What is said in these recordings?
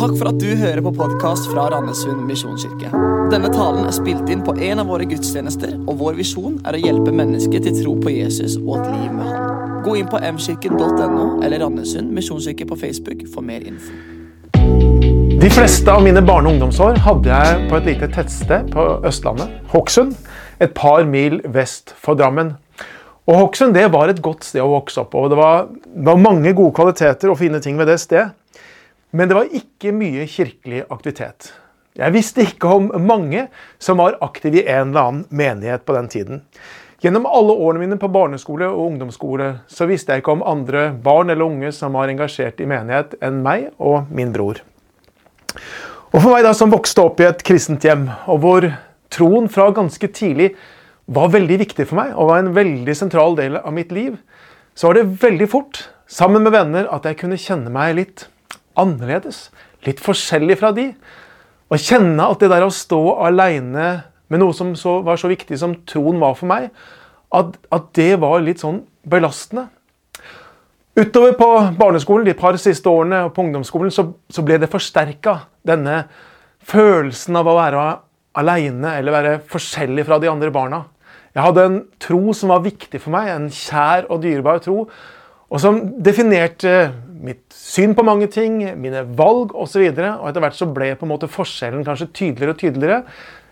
Takk for at du hører på podkast fra Randesund misjonskirke. Denne talen er spilt inn på en av våre gudstjenester, og vår visjon er å hjelpe mennesker til tro på Jesus og et liv med Han. Gå inn på mkirken.no eller Randesund misjonskirke på Facebook for mer info. De fleste av mine barne- og ungdomsår hadde jeg på et lite tettsted på Østlandet, Hokksund, et par mil vest for Drammen. Og Hokksund det var et godt sted å vokse opp og Det var, det var mange gode kvaliteter og fine ting ved det stedet. Men det var ikke mye kirkelig aktivitet. Jeg visste ikke om mange som var aktive i en eller annen menighet på den tiden. Gjennom alle årene mine på barneskole og ungdomsskole så visste jeg ikke om andre barn eller unge som var engasjert i menighet enn meg og min bror. Og For meg da som vokste opp i et kristent hjem, og hvor troen fra ganske tidlig var veldig viktig for meg og var en veldig sentral del av mitt liv, så var det veldig fort, sammen med venner, at jeg kunne kjenne meg litt annerledes. Litt forskjellig fra de. Og kjenne at det der å stå aleine med noe som så, var så viktig som troen var for meg, at, at det var litt sånn belastende. Utover på barneskolen de par siste årene og på ungdomsskolen så, så ble det forsterka, denne følelsen av å være aleine eller være forskjellig fra de andre barna. Jeg hadde en tro som var viktig for meg, en kjær og dyrebar tro, og som definerte mitt syn på mange ting, mine valg osv. Og, så og etter hvert så ble på en måte forskjellen kanskje tydeligere og tydeligere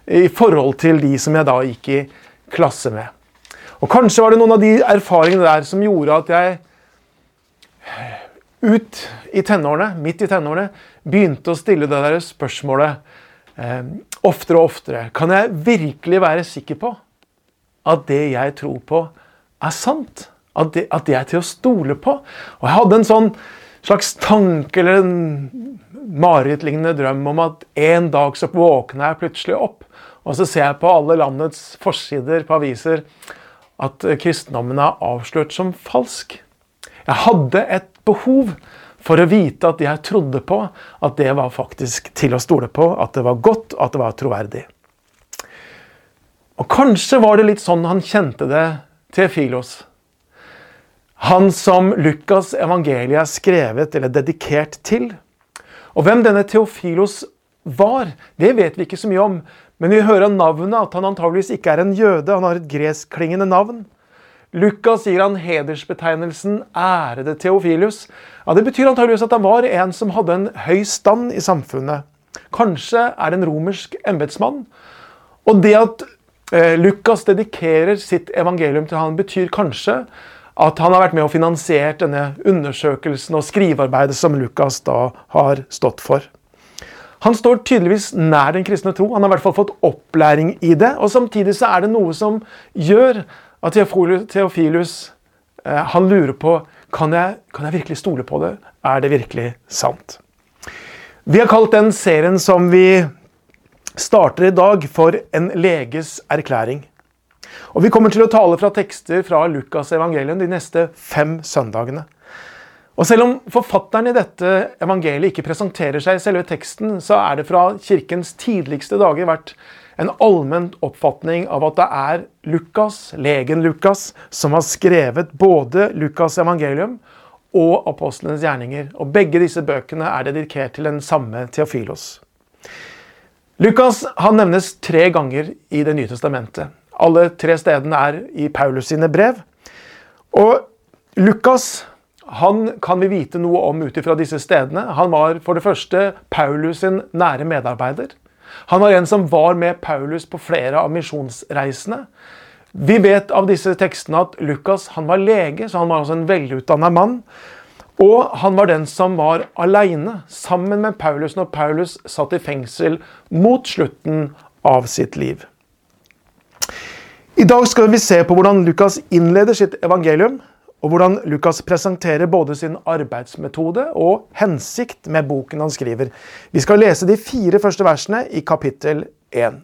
i forhold til de som jeg da gikk i klasse med. Og Kanskje var det noen av de erfaringene der som gjorde at jeg ut i tenårene, midt i tenårene, begynte å stille det der spørsmålet eh, oftere og oftere. Kan jeg virkelig være sikker på at det jeg tror på, er sant? At de, at de, er til å stole på? Og jeg hadde en sånn slags tanke eller en marerittlignende drøm om at en dag så våkner jeg plutselig opp, og så ser jeg på alle landets forsider på aviser at kristendommen er avslørt som falsk. Jeg hadde et behov for å vite at jeg trodde på, at det var faktisk til å stole på, at det var godt, at det var troverdig. Og Kanskje var det litt sånn han kjente det til Filos. Han som Lukas' evangeliet er skrevet eller dedikert til. Og hvem denne Theofilos var, det vet vi ikke så mye om. Men vi hører av navnet at han antageligvis ikke er en jøde. Han har et gresklingende navn. Lukas gir han hedersbetegnelsen 'ærede Theofilius'. Ja, det betyr antageligvis at han var en som hadde en høy stand i samfunnet. Kanskje er det en romersk embetsmann. Og det at eh, Lukas dedikerer sitt evangelium til han, betyr kanskje at han har vært med og finansiert denne undersøkelsen og skrivearbeidet som Lukas da har stått for. Han står tydeligvis nær den kristne tro. Han har i hvert fall fått opplæring i det. Og samtidig så er det noe som gjør at Theofilus eh, han lurer på kan jeg, kan jeg virkelig stole på det. Er det virkelig sant? Vi har kalt den serien som vi starter i dag, for En leges erklæring. Og Vi kommer til å tale fra tekster fra Lukas' evangelium de neste fem søndagene. Og Selv om forfatteren i dette evangeliet ikke presenterer seg i selve teksten, så er det fra kirkens tidligste dager vært en allmenn oppfatning av at det er Lukas, legen Lukas, som har skrevet både Lukas' evangelium og apostlenes gjerninger. Og Begge disse bøkene er dedikert til den samme Theofilos. Lukas han nevnes tre ganger i Det nye testamentet. Alle tre stedene er i Paulus sine brev. Og Lukas han kan vi vite noe om ut ifra disse stedene. Han var for det første Paulus sin nære medarbeider. Han var en som var med Paulus på flere av misjonsreisene. Vi vet av disse tekstene at Lukas han var lege, så han var altså en velutdanna mann. Og han var den som var aleine sammen med Paulus når Paulus satt i fengsel mot slutten av sitt liv. I dag skal vi se på hvordan Lukas innleder sitt evangelium, og hvordan Lukas presenterer både sin arbeidsmetode og hensikt med boken han skriver. Vi skal lese de fire første versene i kapittel 1.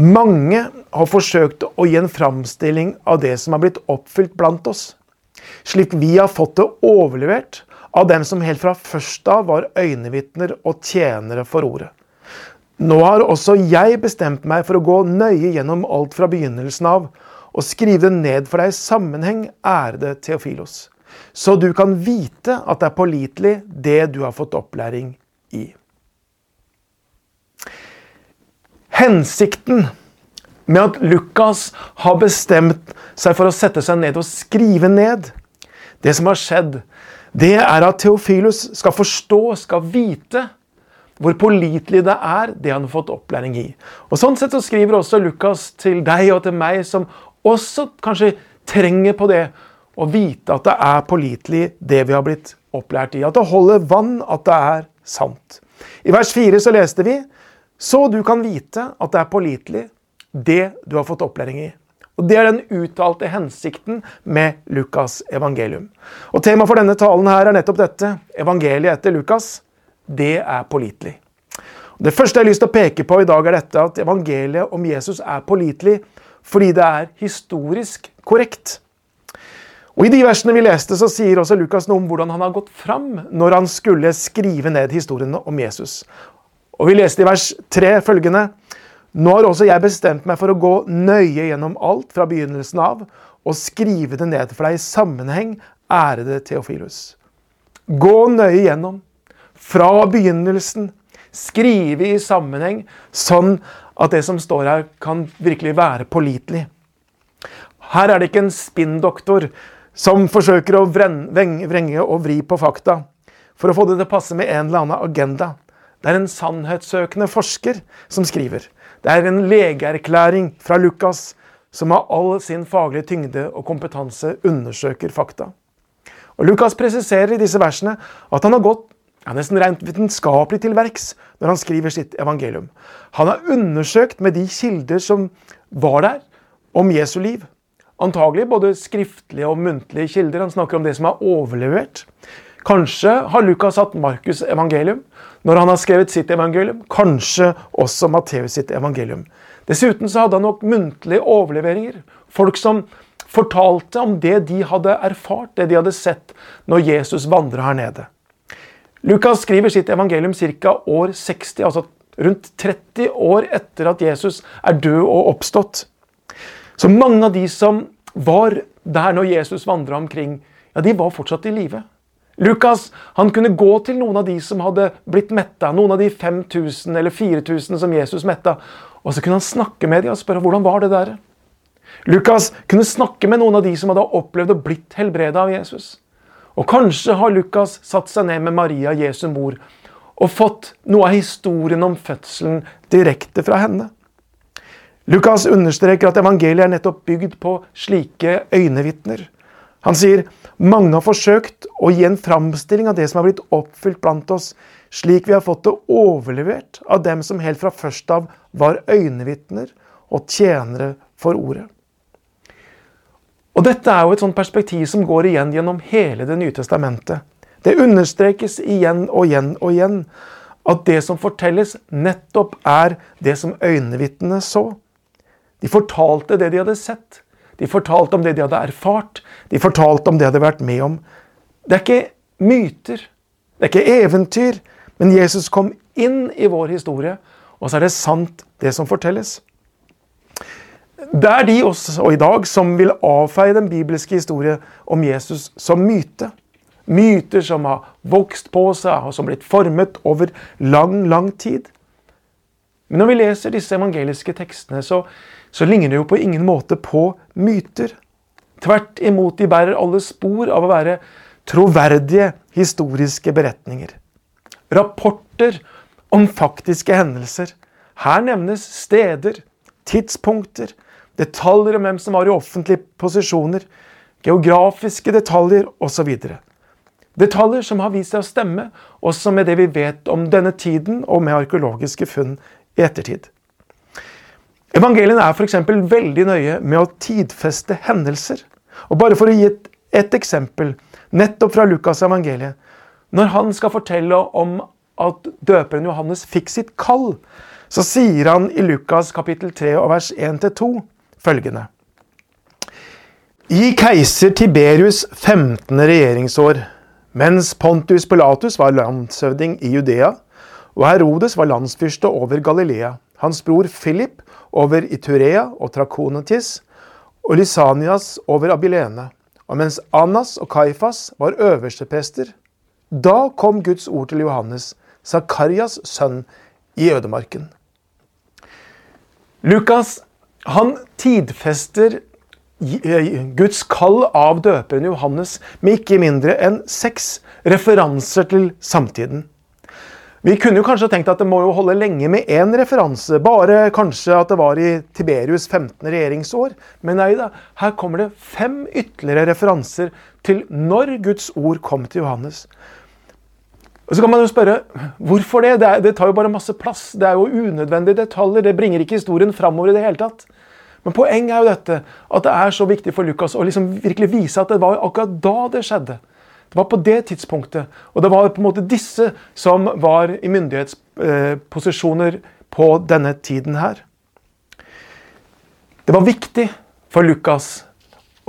Mange har forsøkt å gi en framstilling av det som har blitt oppfylt blant oss, slik vi har fått det overlevert av dem som helt fra først av var øynevitner og tjenere for ordet. Nå har også jeg bestemt meg for å gå nøye gjennom alt fra begynnelsen av og skrive det ned for deg i sammenheng, ærede Theofilos. så du kan vite at det er pålitelig, det du har fått opplæring i. Hensikten med at Lukas har bestemt seg for å sette seg ned og skrive ned det som har skjedd, det er at Theofilus skal forstå, skal vite, hvor pålitelig det er, det han har fått opplæring i. Og Sånn sett så skriver også Lukas til deg og til meg, som også kanskje trenger på det, å vite at det er pålitelig, det vi har blitt opplært i. At det holder vann, at det er sant. I vers 4 så leste vi så du kan vite at det er pålitelig, det du har fått opplæring i. Og Det er den uttalte hensikten med Lukas' evangelium. Og Temaet for denne talen her er nettopp dette. Evangeliet etter Lukas, det er pålitelig. Det første jeg har lyst til å peke på i dag, er dette at evangeliet om Jesus er pålitelig fordi det er historisk korrekt. Og I de versene vi leste, så sier også Lukas noe om hvordan han har gått fram når han skulle skrive ned historiene om Jesus. Og Vi leste i vers 3 følgende Nå har også jeg bestemt meg for å gå nøye gjennom alt fra begynnelsen av og skrive det ned for deg i sammenheng, ærede Theofilus. Gå nøye gjennom. Fra begynnelsen. Skrive i sammenheng, sånn at det som står her, kan virkelig være pålitelig. Her er det ikke en spinndoktor som forsøker å vrenge og vri på fakta for å få det til å passe med en eller annen agenda. Det er en sannhetssøkende forsker som skriver. Det er en legeerklæring fra Lukas som av all sin faglige tyngde og kompetanse undersøker fakta. Og Lukas presiserer i disse versene at han har gått ja, nesten rent vitenskapelig til verks når han skriver sitt evangelium. Han har undersøkt med de kilder som var der, om Jesu liv. Antagelig både skriftlige og muntlige kilder. Han snakker om det som er overlevert. Kanskje har Lukas hatt Markus' evangelium når han har skrevet sitt evangelium. Kanskje også Matteus sitt evangelium. Dessuten så hadde han nok muntlige overleveringer. Folk som fortalte om det de hadde erfart, det de hadde sett når Jesus vandra her nede. Lukas skriver sitt evangelium ca. år 60, altså rundt 30 år etter at Jesus er død og oppstått. Så mange av de som var der når Jesus vandra omkring, ja, de var fortsatt i live. Lukas han kunne gå til noen av de som hadde blitt metta, noen av de 5000 eller 4000 som Jesus metta, og så kunne han snakke med dem og spørre hvordan var det der. Lukas kunne snakke med noen av de som hadde opplevd og blitt helbreda av Jesus. Og kanskje har Lukas satt seg ned med Maria, Jesu mor, og fått noe av historien om fødselen direkte fra henne. Lukas understreker at evangeliet er nettopp bygd på slike øynevitner. Han sier mange har forsøkt å gi en framstilling av det som har blitt oppfylt blant oss, slik vi har fått det overlevert av dem som helt fra først av var øynevitner og tjenere for ordet. Og Dette er jo et sånt perspektiv som går igjen gjennom hele Det nye testamentet. Det understrekes igjen og igjen og igjen at det som fortelles, nettopp er det som øyenvitnene så. De fortalte det de hadde sett. De fortalte om det de hadde erfart. De fortalte om det de hadde vært med om. Det er ikke myter. Det er ikke eventyr. Men Jesus kom inn i vår historie, og så er det sant, det som fortelles. Det er de også og i dag som vil avfeie den bibelske historien om Jesus som myte. Myter som har vokst på seg og som blitt formet over lang, lang tid. Men når vi leser disse evangeliske tekstene, så så ligner det jo på ingen måte på myter. Tvert imot, de bærer alle spor av å være troverdige historiske beretninger. Rapporter om faktiske hendelser. Her nevnes steder, tidspunkter, detaljer om hvem som var i offentlige posisjoner, geografiske detaljer osv. Detaljer som har vist seg å stemme, også med det vi vet om denne tiden og med arkeologiske funn i ettertid. Evangeliene er f.eks. veldig nøye med å tidfeste hendelser. Og Bare for å gi et, et eksempel, nettopp fra Lukas' evangeliet. Når han skal fortelle om at døperen Johannes fikk sitt kall, så sier han i Lukas kapittel 3 og vers 1-2 følgende. I keiser Tiberius 15. regjeringsår, mens Pontius Pilatus var landshøvding i Judea, og Herodes var landsfyrste over Galilea, hans bror Philip over Iturea og Trakonatis, og Lysanias over Abilene, og mens Annas og Kaifas var øversteprester, da kom Guds ord til Johannes, Zakarias sønn, i ødemarken. Lukas han tidfester eh, Guds kall av døperen Johannes med ikke mindre enn seks referanser til samtiden. Vi kunne jo kanskje tenkt at det må jo holde lenge med én referanse, bare kanskje at det var i Tiberius' 15. regjeringsår. Men nei da, her kommer det fem ytterligere referanser til når Guds ord kom til Johannes. Og Så kan man jo spørre hvorfor det? Det, er, det tar jo bare masse plass. Det er jo unødvendige detaljer. Det bringer ikke historien framover i det hele tatt. Men poenget er jo dette, at det er så viktig for Lukas å liksom virkelig vise at det var akkurat da det skjedde. Det var på det tidspunktet. Og det var på en måte disse som var i myndighetsposisjoner på denne tiden her. Det var viktig for Lukas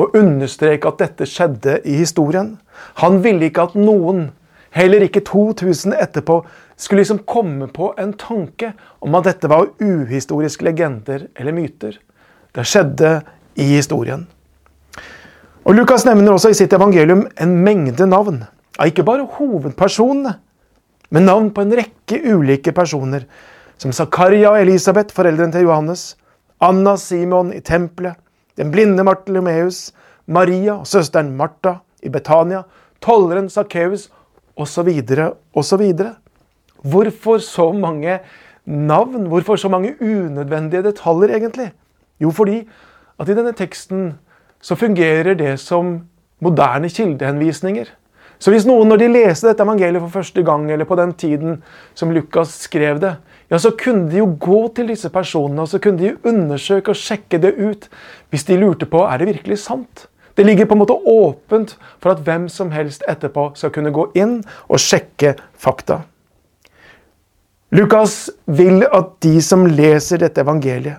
å understreke at dette skjedde i historien. Han ville ikke at noen, heller ikke 2000 etterpå, skulle liksom komme på en tanke om at dette var uhistoriske legender eller myter. Det skjedde i historien. Og Lukas nevner også i sitt evangelium en mengde navn. Ja, ikke bare hovedpersonene, men navn på en rekke ulike personer. Som Zakaria og Elisabeth, foreldrene til Johannes. Anna Simon i tempelet. Den blinde Martelemeus. Maria og søsteren Martha i Betania. Tolleren Sakkeus osv. osv. Hvorfor så mange navn? Hvorfor så mange unødvendige detaljer, egentlig? Jo, fordi at i denne teksten så fungerer det som moderne kildehenvisninger. Så hvis noen når de leser dette evangeliet for første gang, eller på den tiden som Lukas skrev det, ja, så kunne de jo gå til disse personene og så kunne de undersøke og sjekke det ut hvis de lurte på er det virkelig sant. Det ligger på en måte åpent for at hvem som helst etterpå skal kunne gå inn og sjekke fakta. Lukas vil at de som leser dette evangeliet,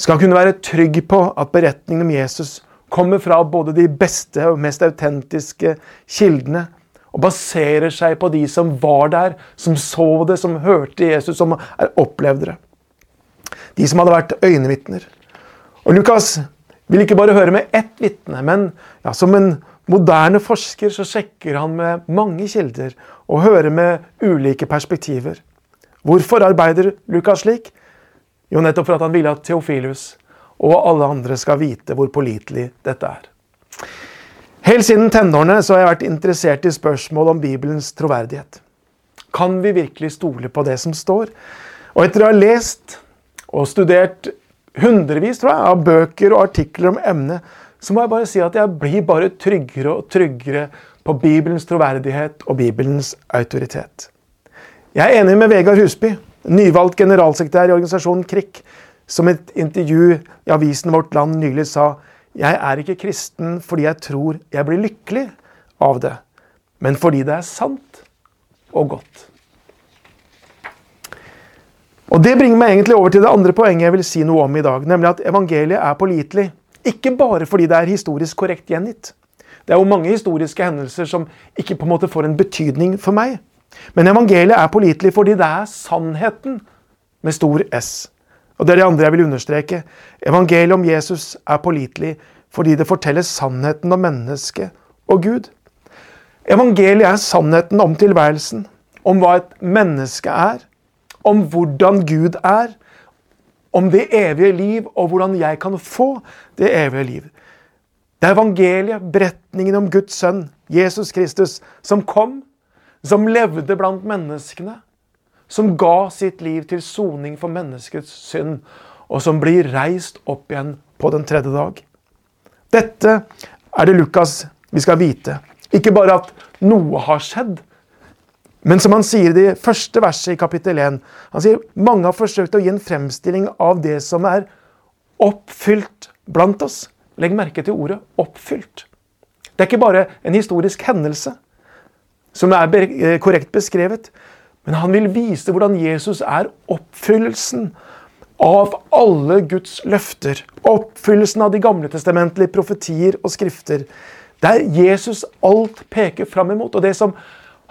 skal kunne være trygg på at beretningen om Jesus kommer fra både de beste og mest autentiske kildene, og baserer seg på de som var der, som så det, som hørte Jesus, som opplevde det. De som hadde vært øyenvitner. Og Lukas vil ikke bare høre med ett vitne, men ja, som en moderne forsker så sjekker han med mange kilder og hører med ulike perspektiver. Hvorfor arbeider Lukas slik? Jo, nettopp for at han ville at Theofilus og alle andre skal vite hvor pålitelig dette er. Helt siden tenårene så har jeg vært interessert i spørsmål om Bibelens troverdighet. Kan vi virkelig stole på det som står? Og etter å ha lest og studert hundrevis tror jeg, av bøker og artikler om emnet, så må jeg bare si at jeg blir bare tryggere og tryggere på Bibelens troverdighet og Bibelens autoritet. Jeg er enig med Vegard Husby nyvalgt generalsekretær i organisasjonen KRIK, som i et intervju i avisen Vårt Land nylig sa jeg er ikke kristen fordi jeg tror jeg blir lykkelig av det, men fordi det er sant og godt. Og Det bringer meg egentlig over til det andre poenget jeg vil si noe om i dag, nemlig at evangeliet er pålitelig. Ikke bare fordi det er historisk korrekt gjengitt. Det er jo mange historiske hendelser som ikke på en måte får en betydning for meg. Men evangeliet er pålitelig fordi det er sannheten med stor S. Og Det er det andre jeg vil understreke. Evangeliet om Jesus er pålitelig fordi det forteller sannheten om mennesket og Gud. Evangeliet er sannheten om tilværelsen, om hva et menneske er, om hvordan Gud er, om det evige liv og hvordan jeg kan få det evige liv. Det er evangeliet, beretningen om Guds sønn, Jesus Kristus, som kom som levde blant menneskene, som ga sitt liv til soning for menneskets synd, og som blir reist opp igjen på den tredje dag. Dette er det Lukas vi skal vite. Ikke bare at noe har skjedd, men som han sier i det første verset i kapittel 1 Han sier mange har forsøkt å gi en fremstilling av det som er oppfylt blant oss. Legg merke til ordet 'oppfylt'. Det er ikke bare en historisk hendelse som er eh, korrekt beskrevet. Men han vil vise hvordan Jesus er oppfyllelsen av alle Guds løfter. Oppfyllelsen av de gamle testamentlige profetier og skrifter. Der Jesus alt peker fram imot. Og det som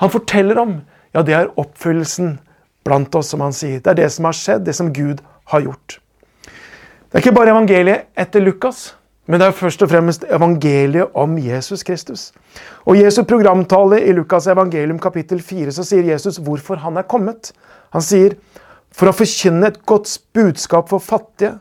han forteller om, ja, det er oppfyllelsen blant oss, som han sier. Det er det som har skjedd, det som Gud har gjort. Det er ikke bare evangeliet etter Lukas, Men det er først og fremst evangeliet om Jesus Kristus. Og Jesu programtale i Lukas evangelium kapittel 4 så sier Jesus hvorfor han er kommet. Han sier for å forkynne et godt budskap for fattige.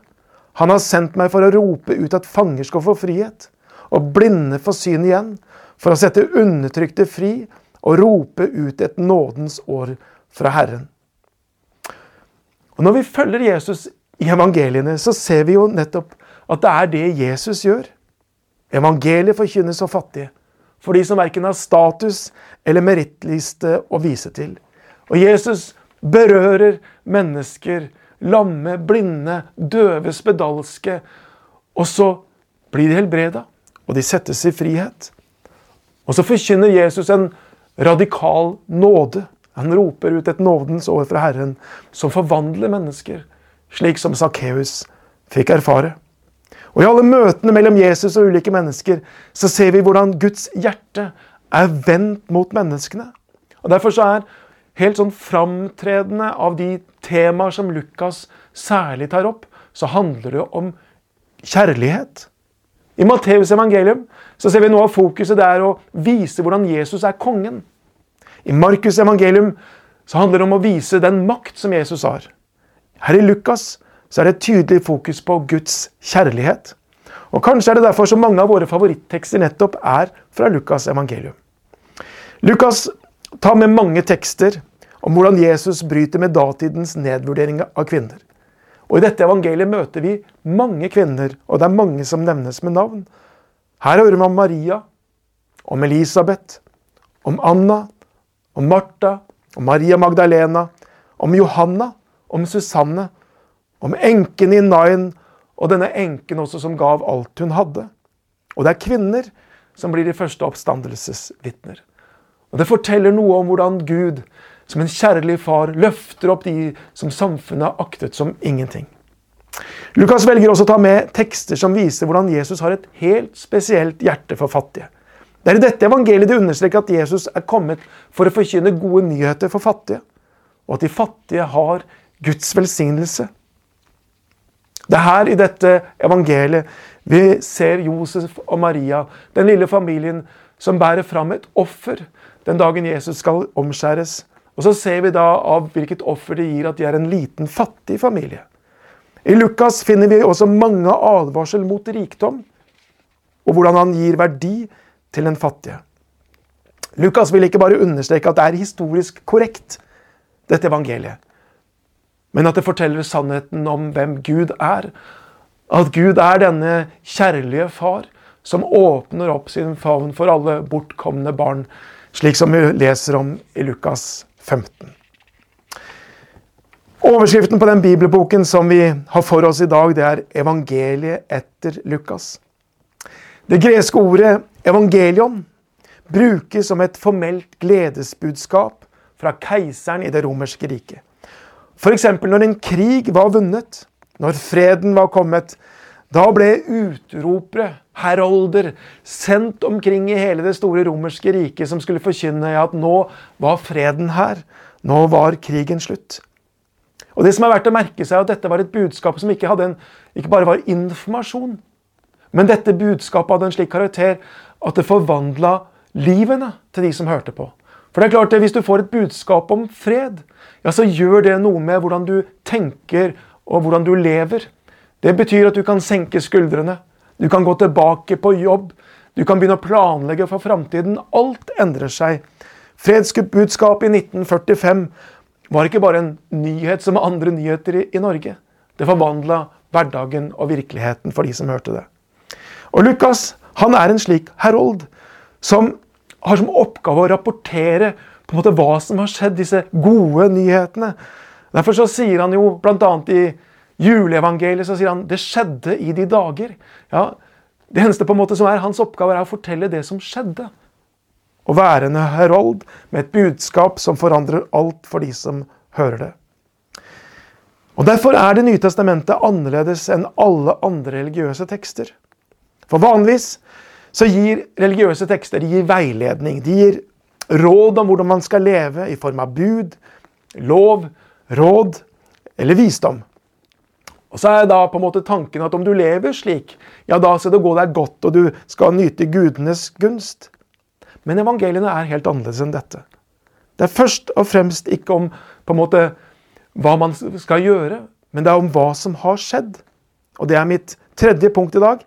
Han har sendt meg for å rope ut at fanger skal få frihet, og blinde få syn igjen, for å sette undertrykte fri og rope ut et nådens år fra Herren. Og Når vi følger Jesus i evangeliene, så ser vi jo nettopp at det er det Jesus gjør. Evangeliet forkynnes for fattige, for de som verken har status eller merittliste å vise til. Og Jesus berører mennesker, lamme, blinde, døve, spedalske. Og så blir de helbreda, og de settes i frihet. Og så forkynner Jesus en radikal nåde. Han roper ut et nådens år fra Herren, som forvandler mennesker, slik som Sakkeus fikk erfare. Og I alle møtene mellom Jesus og ulike mennesker så ser vi hvordan Guds hjerte er vendt mot menneskene. Og Derfor så er helt sånn framtredende av de temaer som Lukas særlig tar opp, så handler det om kjærlighet. I Matteus evangelium så ser vi noe av fokuset det er å vise hvordan Jesus er kongen. I Markus evangelium så handler det om å vise den makt som Jesus har. Her i Lukas så er det et tydelig fokus på Guds kjærlighet. Og Kanskje er det derfor så mange av våre favorittekster nettopp er fra Lukas' evangelium. Lukas tar med mange tekster om hvordan Jesus bryter med datidens nedvurdering av kvinner. Og I dette evangeliet møter vi mange kvinner, og det er mange som nevnes med navn. Her hører vi om Maria, om Elisabeth, om Anna, om Martha, om Maria Magdalena, om Johanna, om Susanne om enken i Nain og denne enken også som gav alt hun hadde. Og det er kvinner som blir de første oppstandelsesvitner. Og Det forteller noe om hvordan Gud, som en kjærlig far, løfter opp de som samfunnet har aktet som ingenting. Lukas velger også å ta med tekster som viser hvordan Jesus har et helt spesielt hjerte for fattige. Det er i dette evangeliet det understreker at Jesus er kommet for å forkynne gode nyheter for fattige, og at de fattige har Guds velsignelse. Det er her i dette evangeliet vi ser Josef og Maria, den lille familien som bærer fram et offer den dagen Jesus skal omskjæres. Og så ser vi da av hvilket offer det gir at de er en liten, fattig familie. I Lukas finner vi også mange advarsel mot rikdom, og hvordan han gir verdi til den fattige. Lukas vil ikke bare understreke at det er historisk korrekt, dette evangeliet men at det forteller sannheten om hvem Gud er. At Gud er denne kjærlige far som åpner opp sin favn for alle bortkomne barn, slik som vi leser om i Lukas 15. Overskriften på den bibelboken som vi har for oss i dag, det er 'Evangeliet etter Lukas'. Det greske ordet 'evangelion' brukes som et formelt gledesbudskap fra keiseren i det romerske riket. F.eks. når en krig var vunnet, når freden var kommet. Da ble utropere, herolder, sendt omkring i hele det store romerske riket som skulle forkynne at nå var freden her. Nå var krigen slutt. Og det som er verdt å merke seg, er at Dette var et budskap som ikke, en, ikke bare var informasjon. Men dette budskapet hadde en slik karakter at det forvandla livene til de som hørte på. For det er klart at Hvis du får et budskap om fred, ja, så gjør det noe med hvordan du tenker og hvordan du lever. Det betyr at du kan senke skuldrene, du kan gå tilbake på jobb, du kan begynne å planlegge for framtiden. Alt endrer seg. Fredsbudskapet i 1945 var ikke bare en nyhet som andre nyheter i, i Norge. Det forvandla hverdagen og virkeligheten for de som hørte det. Og Lukas han er en slik herold som har som oppgave å rapportere på en måte hva som har skjedd, disse gode nyhetene. Derfor så sier han jo bl.a. i juleevangeliet så sier han, det skjedde i de dager. Ja, Det eneste på en måte som er hans oppgave, er å fortelle det som skjedde. Å være en herold med et budskap som forandrer alt for de som hører det. Og Derfor er Det nye testamentet annerledes enn alle andre religiøse tekster. For vanligvis så gir religiøse tekster de gir veiledning. De gir råd om hvordan man skal leve, i form av bud, lov, råd eller visdom. Og så er da på en måte tanken at om du lever slik, ja da skal det gå deg godt, og du skal nyte gudenes gunst. Men evangeliene er helt annerledes enn dette. Det er først og fremst ikke om på en måte hva man skal gjøre, men det er om hva som har skjedd. Og det er mitt tredje punkt i dag.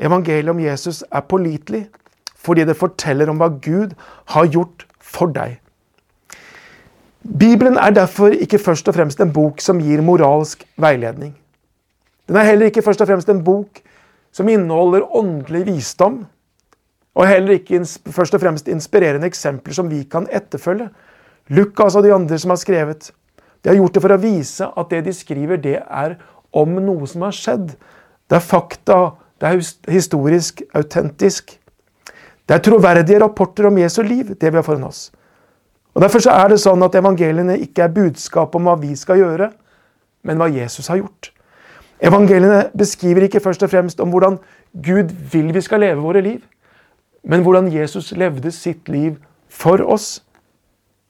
Evangeliet om Jesus er pålitelig fordi det forteller om hva Gud har gjort for deg. Bibelen er derfor ikke først og fremst en bok som gir moralsk veiledning. Den er heller ikke først og fremst en bok som inneholder åndelig visdom, og heller ikke først og fremst inspirerende eksempler som vi kan etterfølge. Lukas og de andre som har skrevet, de har gjort det for å vise at det de skriver, det er om noe som har skjedd. Det er fakta, det er historisk, autentisk. Det er troverdige rapporter om Jesu liv, det vi har foran oss. Og Derfor så er det sånn at evangeliene ikke er budskap om hva vi skal gjøre, men hva Jesus har gjort. Evangeliene beskriver ikke først og fremst om hvordan Gud vil vi skal leve våre liv, men hvordan Jesus levde sitt liv for oss.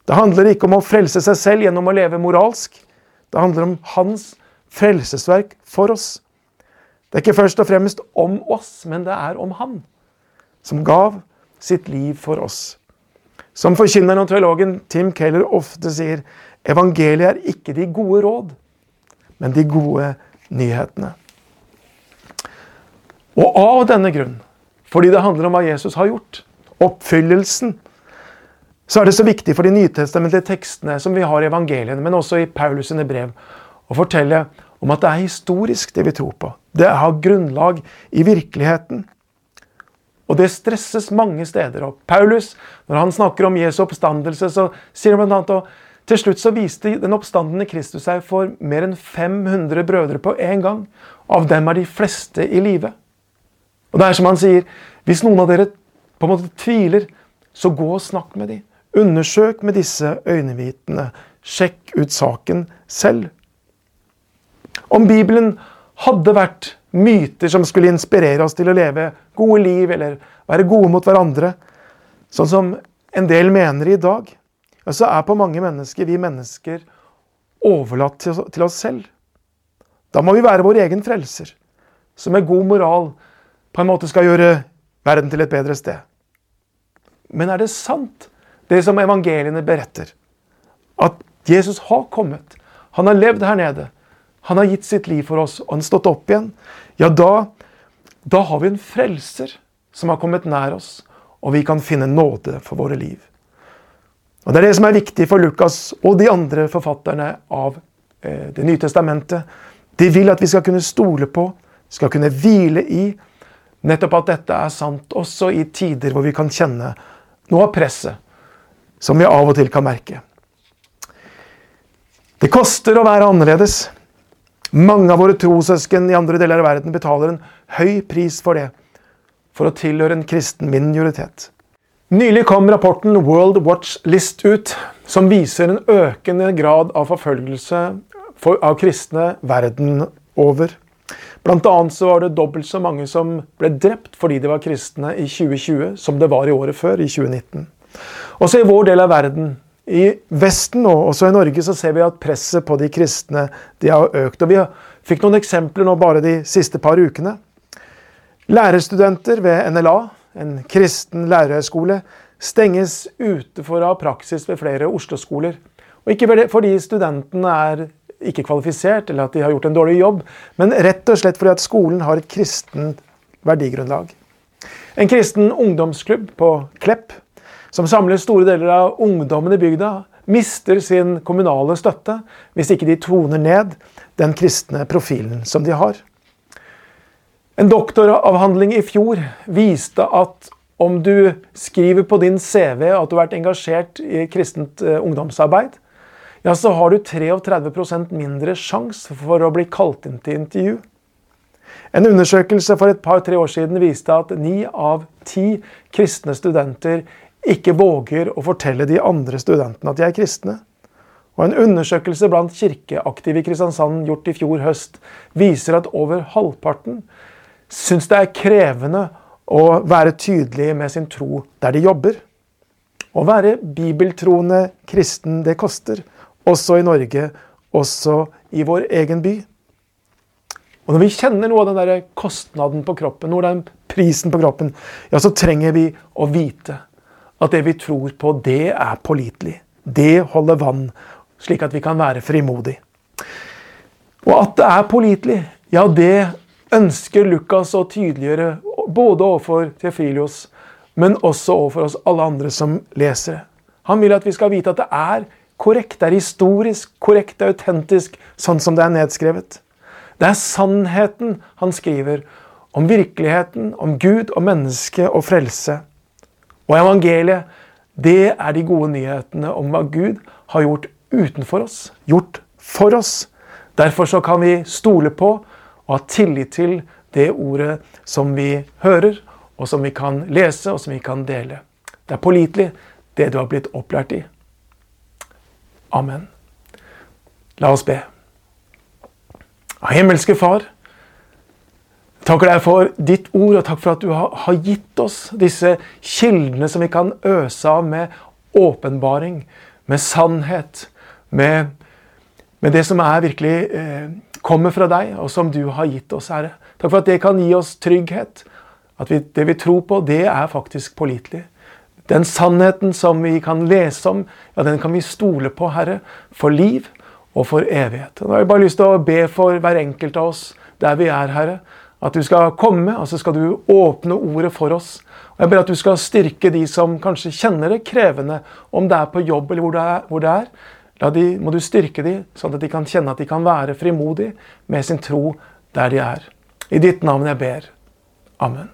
Det handler ikke om å frelse seg selv gjennom å leve moralsk. Det handler om hans frelsesverk for oss. Det er ikke først og fremst om oss, men det er om han, som gav sitt liv for oss. Som forkynneren og teologen Tim Keller ofte sier, evangeliet er ikke de gode råd, men de gode nyhetene. Og av denne grunn, fordi det handler om hva Jesus har gjort, oppfyllelsen, så er det så viktig for de nytestamentlige tekstene som vi har i evangeliene, men også i Paulus sine brev, å fortelle om at det er historisk, det vi tror på. Det har grunnlag i virkeligheten. Og det stresses mange steder. Og Paulus, når han snakker om Jesu oppstandelse, så sier han bl.a. at til slutt så viste den oppstandende Kristus seg for mer enn 500 brødre på en gang. Av dem er de fleste i live. Og det er som han sier, hvis noen av dere på en måte tviler, så gå og snakk med dem. Undersøk med disse øynevitende. Sjekk ut saken selv. Om Bibelen hadde vært myter som skulle inspirere oss til å leve gode liv eller være gode mot hverandre, sånn som en del mener i dag, så er på mange mennesker vi mennesker overlatt til oss selv. Da må vi være vår egen frelser, som med god moral på en måte skal gjøre verden til et bedre sted. Men er det sant, det som evangeliene beretter? At Jesus har kommet, han har levd her nede, han har gitt sitt liv for oss, og han har stått opp igjen. Ja, da, da har vi en frelser som har kommet nær oss, og vi kan finne nåde for våre liv. Og Det er det som er viktig for Lukas og de andre forfatterne av eh, Det nye testamentet. De vil at vi skal kunne stole på, skal kunne hvile i nettopp at dette er sant, også i tider hvor vi kan kjenne noe av presset som vi av og til kan merke. Det koster å være annerledes. Mange av våre trossøsken i andre deler av verden betaler en høy pris for det, for å tilhøre en kristen minoritet. Nylig kom rapporten World Watch List ut, som viser en økende grad av forfølgelse av kristne verden over. Blant annet var det dobbelt så mange som ble drept fordi de var kristne i 2020, som det var i året før, i 2019. Også i vår del av verden i Vesten og også i Norge så ser vi at presset på de kristne de har økt. og Vi fikk noen eksempler nå bare de siste par ukene. Lærerstudenter ved NLA, en kristen lærerhøyskole, stenges ute ha praksis ved flere Oslo-skoler. Og Ikke fordi studentene er ikke kvalifisert eller at de har gjort en dårlig jobb, men rett og slett fordi at skolen har et kristent verdigrunnlag. En kristen ungdomsklubb på Klepp som samler store deler av ungdommen i bygda, mister sin kommunale støtte hvis ikke de toner ned den kristne profilen som de har. En doktoravhandling i fjor viste at om du skriver på din CV at du har vært engasjert i kristent eh, ungdomsarbeid, ja, så har du 33% mindre sjanse for å bli kalt inn til intervju. En undersøkelse for et par-tre år siden viste at ni av ti kristne studenter ikke våger å fortelle de andre studentene at de er kristne. Og En undersøkelse blant kirkeaktive i Kristiansand gjort i fjor høst viser at over halvparten syns det er krevende å være tydelig med sin tro der de jobber. Å være bibeltroende kristen, det koster. Også i Norge, også i vår egen by. Og når vi kjenner noe av den der kostnaden på kroppen, noe av den prisen på kroppen, ja, så trenger vi å vite at det vi tror på, det er pålitelig. Det holder vann, slik at vi kan være frimodig. Og at det er pålitelig, ja, det ønsker Lukas å tydeliggjøre både overfor Tefilios, men også overfor oss alle andre som leser. Han vil at vi skal vite at det er korrekt, det er historisk korrekt, det er autentisk, sånn som det er nedskrevet. Det er sannheten han skriver om virkeligheten, om Gud og menneske og frelse. Og evangeliet, det er de gode nyhetene om hva Gud har gjort utenfor oss, gjort for oss. Derfor så kan vi stole på og ha tillit til det ordet som vi hører, og som vi kan lese, og som vi kan dele. Det er pålitelig, det du har blitt opplært i. Amen. La oss be. Himmelske Far. Takker deg for ditt ord, og takk for at du har gitt oss disse kildene som vi kan øse av med åpenbaring, med sannhet, med, med det som er virkelig eh, kommer fra deg, og som du har gitt oss, Herre. Takk for at det kan gi oss trygghet. At vi, det vi tror på, det er faktisk pålitelig. Den sannheten som vi kan lese om, ja, den kan vi stole på, Herre, for liv og for evighet. Nå har jeg bare lyst til å be for hver enkelt av oss der vi er, Herre. At du skal komme, og så skal du åpne ordet for oss. Og Jeg ber at du skal styrke de som kanskje kjenner det krevende, om det er på jobb eller hvor det er. Hvor det er. De, må du styrke dem, sånn at de kan kjenne at de kan være frimodige med sin tro der de er. I ditt navn jeg ber. Amen.